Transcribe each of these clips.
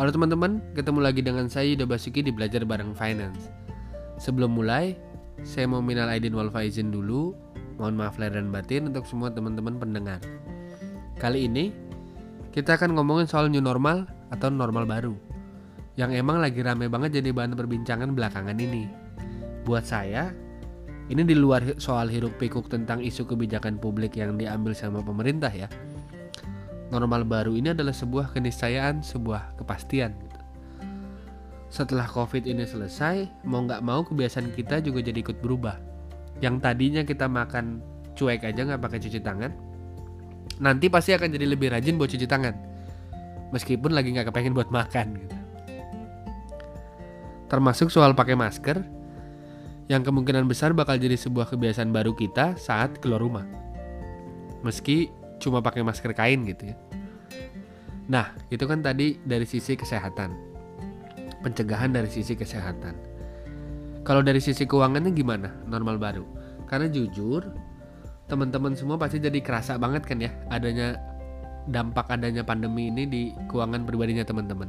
Halo teman-teman, ketemu lagi dengan saya Yuda Basuki di Belajar Bareng Finance. Sebelum mulai, saya mau minal aidin wal faizin dulu. Mohon maaf lahir dan batin untuk semua teman-teman pendengar. Kali ini kita akan ngomongin soal new normal atau normal baru. Yang emang lagi rame banget jadi bahan perbincangan belakangan ini. Buat saya, ini di luar soal hiruk pikuk tentang isu kebijakan publik yang diambil sama pemerintah ya normal baru ini adalah sebuah keniscayaan, sebuah kepastian. Gitu. Setelah COVID ini selesai, mau nggak mau kebiasaan kita juga jadi ikut berubah. Yang tadinya kita makan cuek aja nggak pakai cuci tangan, nanti pasti akan jadi lebih rajin buat cuci tangan. Meskipun lagi nggak kepengen buat makan. Gitu. Termasuk soal pakai masker, yang kemungkinan besar bakal jadi sebuah kebiasaan baru kita saat keluar rumah. Meski cuma pakai masker kain gitu ya. Nah, itu kan tadi dari sisi kesehatan. Pencegahan dari sisi kesehatan. Kalau dari sisi keuangannya gimana? Normal baru. Karena jujur, teman-teman semua pasti jadi kerasa banget kan ya adanya dampak adanya pandemi ini di keuangan pribadinya teman-teman.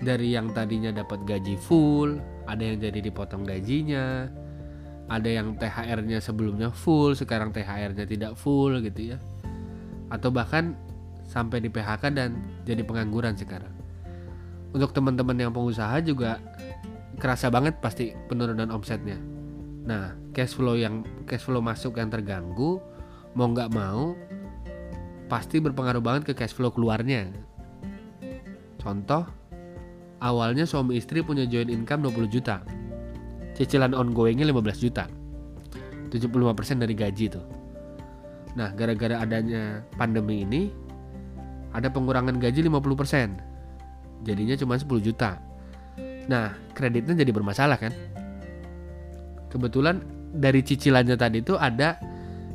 Dari yang tadinya dapat gaji full, ada yang jadi dipotong gajinya, ada yang THR-nya sebelumnya full, sekarang THR-nya tidak full gitu ya atau bahkan sampai di PHK dan jadi pengangguran sekarang. Untuk teman-teman yang pengusaha juga kerasa banget pasti penurunan omsetnya. Nah, cash flow yang cash flow masuk yang terganggu mau nggak mau pasti berpengaruh banget ke cash flow keluarnya. Contoh, awalnya suami istri punya joint income 20 juta. Cicilan ongoingnya 15 juta. 75% dari gaji tuh. Nah, gara-gara adanya pandemi ini ada pengurangan gaji 50%. Jadinya cuma 10 juta. Nah, kreditnya jadi bermasalah kan? Kebetulan dari cicilannya tadi itu ada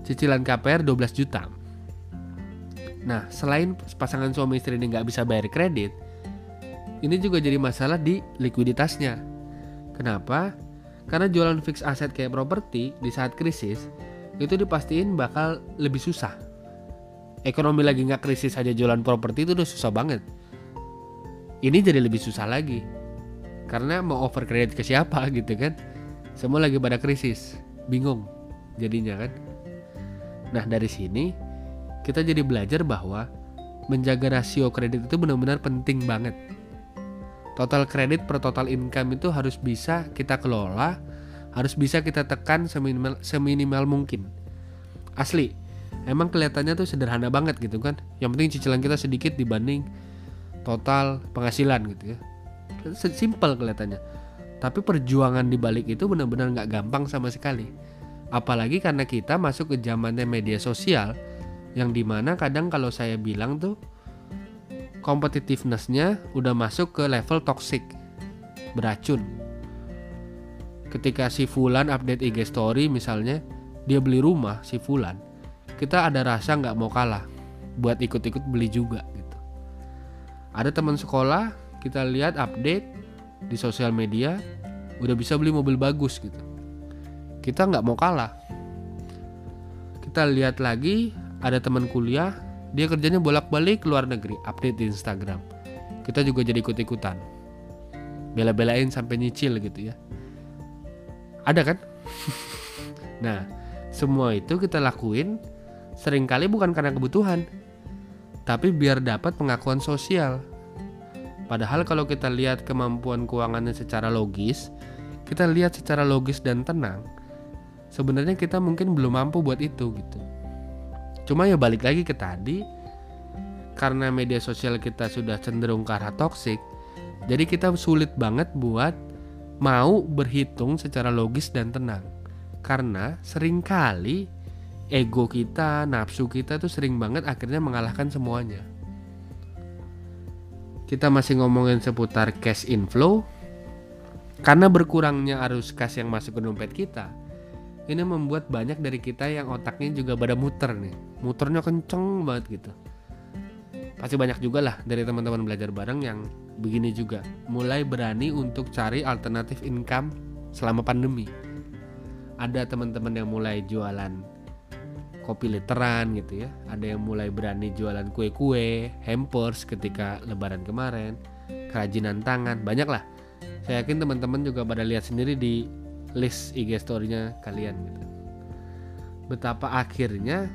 cicilan KPR 12 juta. Nah, selain pasangan suami istri ini nggak bisa bayar kredit, ini juga jadi masalah di likuiditasnya. Kenapa? Karena jualan fix aset kayak properti di saat krisis itu dipastiin bakal lebih susah. Ekonomi lagi nggak krisis aja jualan properti itu udah susah banget. Ini jadi lebih susah lagi. Karena mau over kredit ke siapa gitu kan. Semua lagi pada krisis. Bingung jadinya kan. Nah dari sini kita jadi belajar bahwa menjaga rasio kredit itu benar-benar penting banget. Total kredit per total income itu harus bisa kita kelola harus bisa kita tekan seminimal, seminimal mungkin. Asli, emang kelihatannya tuh sederhana banget gitu kan. Yang penting cicilan kita sedikit dibanding total penghasilan gitu ya. Simpel kelihatannya. Tapi perjuangan di balik itu benar-benar nggak gampang sama sekali. Apalagi karena kita masuk ke zamannya media sosial yang di mana kadang kalau saya bilang tuh competitivenessnya udah masuk ke level toxic beracun ketika si Fulan update IG story misalnya dia beli rumah si Fulan. Kita ada rasa nggak mau kalah buat ikut-ikut beli juga gitu. Ada teman sekolah kita lihat update di sosial media udah bisa beli mobil bagus gitu. Kita nggak mau kalah. Kita lihat lagi ada teman kuliah dia kerjanya bolak-balik ke luar negeri update di Instagram. Kita juga jadi ikut-ikutan. Bela-belain sampai nyicil gitu ya ada kan? nah, semua itu kita lakuin sering kali bukan karena kebutuhan, tapi biar dapat pengakuan sosial. Padahal kalau kita lihat kemampuan keuangannya secara logis, kita lihat secara logis dan tenang, sebenarnya kita mungkin belum mampu buat itu gitu. Cuma ya balik lagi ke tadi, karena media sosial kita sudah cenderung ke arah toksik, jadi kita sulit banget buat mau berhitung secara logis dan tenang. Karena sering kali ego kita, nafsu kita tuh sering banget akhirnya mengalahkan semuanya. Kita masih ngomongin seputar cash inflow. Karena berkurangnya arus cash yang masuk ke dompet kita, ini membuat banyak dari kita yang otaknya juga pada muter nih. Muternya kenceng banget gitu. Pasti banyak juga lah dari teman-teman belajar bareng yang begini juga, mulai berani untuk cari alternatif income selama pandemi. Ada teman-teman yang mulai jualan kopi literan gitu ya, ada yang mulai berani jualan kue-kue, hampers ketika lebaran kemarin. kerajinan tangan, banyak lah. Saya yakin teman-teman juga pada lihat sendiri di list IG story-nya kalian gitu. Betapa akhirnya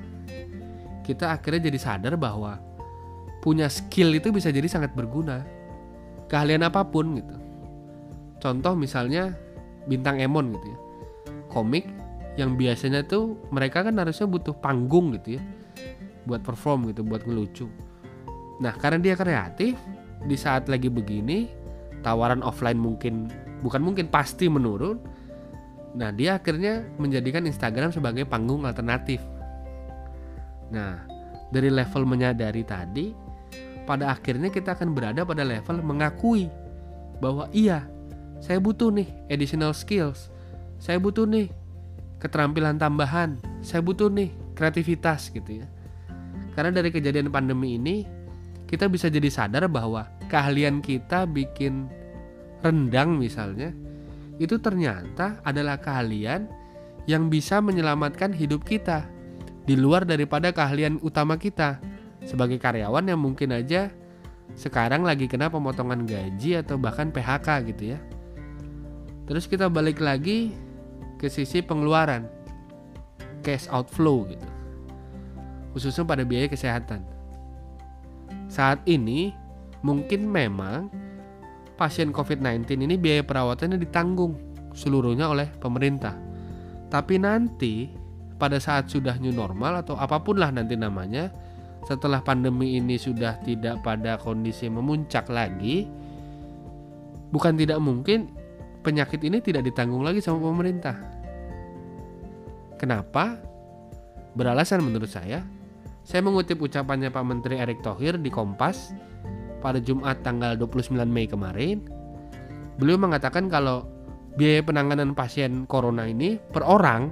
kita akhirnya jadi sadar bahwa punya skill itu bisa jadi sangat berguna. Keahlian apa pun gitu. Contoh misalnya bintang Emon gitu ya. Komik yang biasanya tuh mereka kan harusnya butuh panggung gitu ya. Buat perform gitu, buat ngelucu. Nah, karena dia kreatif, di saat lagi begini, tawaran offline mungkin bukan mungkin pasti menurun. Nah, dia akhirnya menjadikan Instagram sebagai panggung alternatif. Nah, dari level menyadari tadi, pada akhirnya kita akan berada pada level mengakui bahwa iya, saya butuh nih additional skills. Saya butuh nih keterampilan tambahan. Saya butuh nih kreativitas gitu ya. Karena dari kejadian pandemi ini kita bisa jadi sadar bahwa keahlian kita bikin rendang misalnya itu ternyata adalah keahlian yang bisa menyelamatkan hidup kita di luar daripada keahlian utama kita sebagai karyawan yang mungkin aja sekarang lagi kena pemotongan gaji atau bahkan PHK gitu ya. Terus kita balik lagi ke sisi pengeluaran cash outflow gitu. Khususnya pada biaya kesehatan. Saat ini mungkin memang pasien COVID-19 ini biaya perawatannya ditanggung seluruhnya oleh pemerintah. Tapi nanti pada saat sudah new normal atau apa pun lah nanti namanya, setelah pandemi ini sudah tidak pada kondisi memuncak lagi, bukan tidak mungkin penyakit ini tidak ditanggung lagi sama pemerintah. Kenapa? Beralasan menurut saya, saya mengutip ucapannya Pak Menteri Erick Thohir di Kompas pada Jumat tanggal 29 Mei kemarin. Beliau mengatakan kalau biaya penanganan pasien corona ini per orang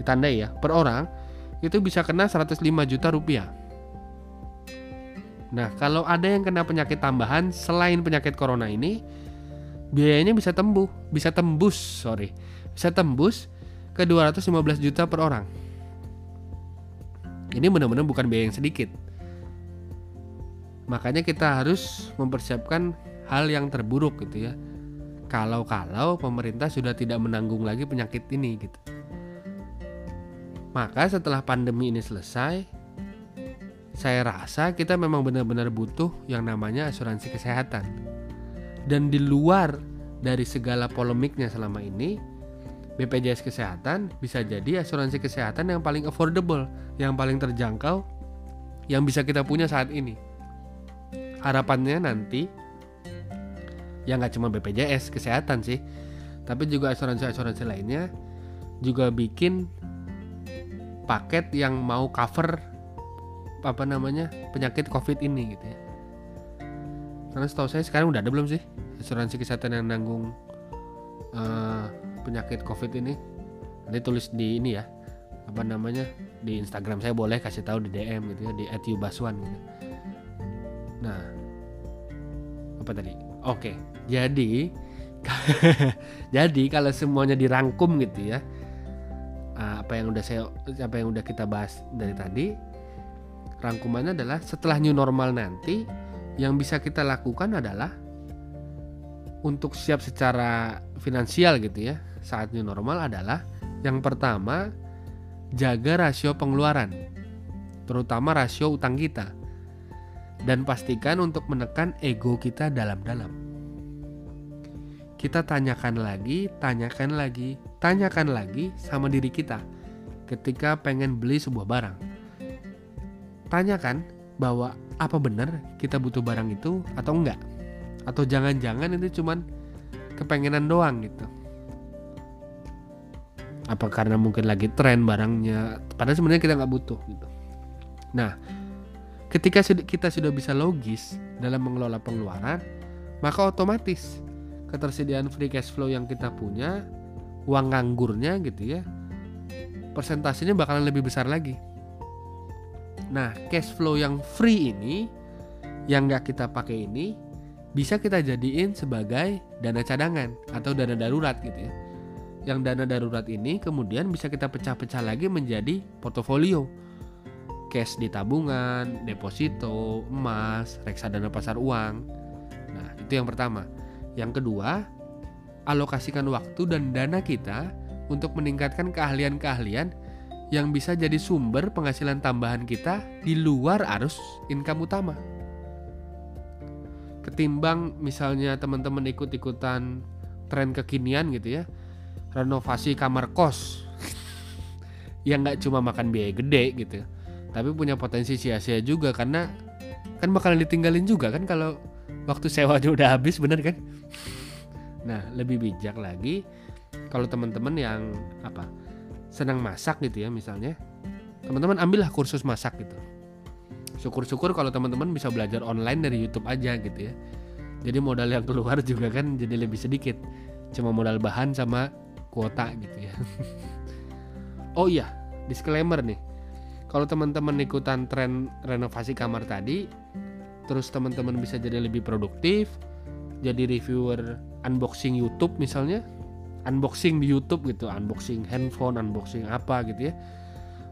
ditandai ya, per orang itu bisa kena 105 juta rupiah. Nah, kalau ada yang kena penyakit tambahan selain penyakit corona ini, biayanya bisa tembus, bisa tembus, sorry, bisa tembus ke 215 juta per orang. Ini benar-benar bukan biaya yang sedikit. Makanya kita harus mempersiapkan hal yang terburuk gitu ya. Kalau-kalau pemerintah sudah tidak menanggung lagi penyakit ini gitu. Maka setelah pandemi ini selesai, saya rasa kita memang benar-benar butuh yang namanya asuransi kesehatan. Dan di luar dari segala polemiknya selama ini, BPJS Kesehatan bisa jadi asuransi kesehatan yang paling affordable, yang paling terjangkau, yang bisa kita punya saat ini. Harapannya nanti, ya nggak cuma BPJS Kesehatan sih, tapi juga asuransi-asuransi lainnya juga bikin paket yang mau cover apa namanya penyakit covid ini gitu ya karena setahu saya sekarang udah ada belum sih asuransi kesehatan yang nanggung uh, penyakit covid ini nanti tulis di ini ya apa namanya di Instagram saya boleh kasih tahu di DM gitu ya di @yubaswan gitu. Nah, apa tadi? Oke, jadi jadi kalau semuanya dirangkum gitu ya, eh, apa yang udah saya apa yang udah kita bahas dari tadi, rangkumannya adalah setelah new normal nanti yang bisa kita lakukan adalah untuk siap secara finansial gitu ya saat new normal adalah yang pertama jaga rasio pengeluaran terutama rasio utang kita. Dan pastikan untuk menekan ego kita dalam-dalam. Kita tanyakan lagi tanyakan lagi tanyakan lagi sama diri kita ketika pengen beli sebuah barang tanyakan bahwa apa benar kita butuh barang itu atau enggak? Atau jangan-jangan itu cuman kepengenan doang gitu? Apa karena mungkin lagi tren barangnya padahal sebenarnya kita nggak butuh gitu. Nah ketika kita sudah bisa logis dalam mengelola pengeluaran maka otomatis ketersediaan free cash flow yang kita punya uang nganggurnya gitu ya persentasenya bakalan lebih besar lagi Nah, cash flow yang free ini yang nggak kita pakai ini bisa kita jadiin sebagai dana cadangan atau dana darurat gitu ya. Yang dana darurat ini kemudian bisa kita pecah-pecah lagi menjadi portofolio. Cash di tabungan, deposito, emas, reksadana pasar uang. Nah, Itu yang pertama. Yang kedua, alokasikan waktu dan dana kita untuk meningkatkan keahlian-keahlian yang bisa jadi sumber penghasilan tambahan kita di luar arus income utama. Ketimbang misalnya teman-teman ikut-ikutan tren kekinian gitu ya, renovasi kamar kos yang nggak cuma makan biaya gede gitu, tapi punya potensi sia-sia juga karena kan bakalan ditinggalin juga kan kalau waktu sewanya udah habis bener kan? Nah lebih bijak lagi kalau teman-teman yang apa senang masak gitu ya misalnya. Teman-teman ambillah kursus masak gitu. Syukur-syukur kalau teman-teman bisa belajar online dari YouTube aja gitu ya. Jadi modal yang keluar juga kan jadi lebih sedikit. Cuma modal bahan sama kuota gitu ya. Oh iya disclaimer nih. Kalau teman-teman ikutan tren renovasi kamar tadi terus teman-teman bisa jadi lebih produktif jadi reviewer unboxing YouTube misalnya unboxing di YouTube gitu unboxing handphone unboxing apa gitu ya.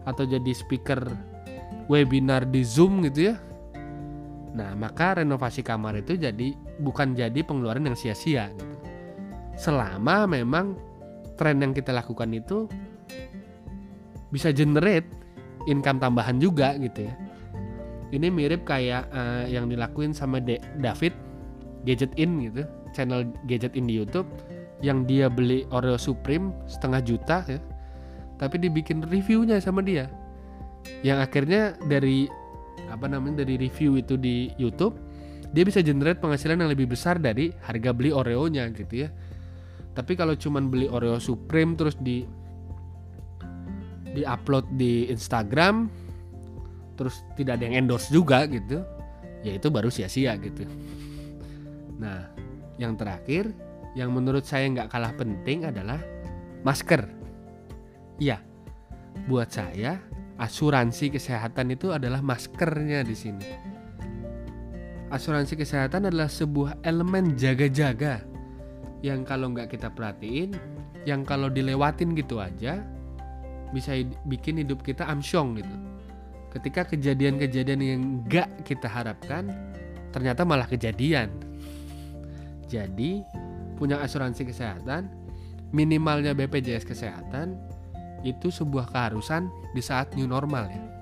Atau jadi speaker webinar di Zoom gitu ya. Nah maka renovasi kamar itu jadi bukan jadi pengeluaran yang sia-sia gitu. Selama memang tren yang kita lakukan itu bisa generate income tambahan juga gitu ya. Ini mirip kayak uh, yang dilakuin sama De David Gadget In gitu channel Gadget In di YouTube yang dia beli Oreo Supreme setengah juta ya. Tapi dibikin reviewnya sama dia. Yang akhirnya dari apa namanya dari review itu di YouTube dia bisa generate penghasilan yang lebih besar dari harga beli Oreo-nya gitu ya. Tapi kalau cuman beli Oreo Supreme terus di di upload di Instagram terus tidak ada yang endorse juga gitu ya itu baru sia-sia gitu. Nah yang terakhir yang menurut saya nggak kalah penting adalah masker. Iya, buat saya asuransi kesehatan itu adalah maskernya di sini. Asuransi kesehatan adalah sebuah elemen jaga-jaga yang kalau nggak kita perhatiin, yang kalau dilewatin gitu aja bisa bikin hidup kita amsyong gitu. Ketika kejadian-kejadian yang nggak kita harapkan, ternyata malah kejadian. Jadi punya asuransi kesehatan, minimalnya BPJS kesehatan itu sebuah keharusan di saat new normal ya.